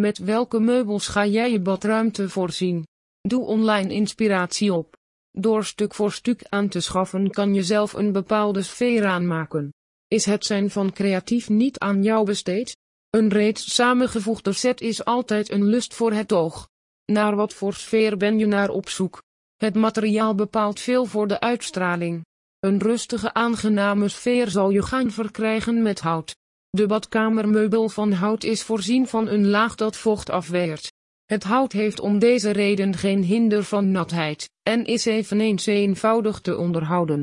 Met welke meubels ga jij je badruimte voorzien? Doe online inspiratie op. Door stuk voor stuk aan te schaffen kan je zelf een bepaalde sfeer aanmaken. Is het zijn van creatief niet aan jou besteed? Een reeds samengevoegde set is altijd een lust voor het oog. Naar wat voor sfeer ben je naar op zoek? Het materiaal bepaalt veel voor de uitstraling. Een rustige aangename sfeer zal je gaan verkrijgen met hout. De badkamermeubel van hout is voorzien van een laag dat vocht afweert. Het hout heeft om deze reden geen hinder van natheid, en is eveneens eenvoudig te onderhouden.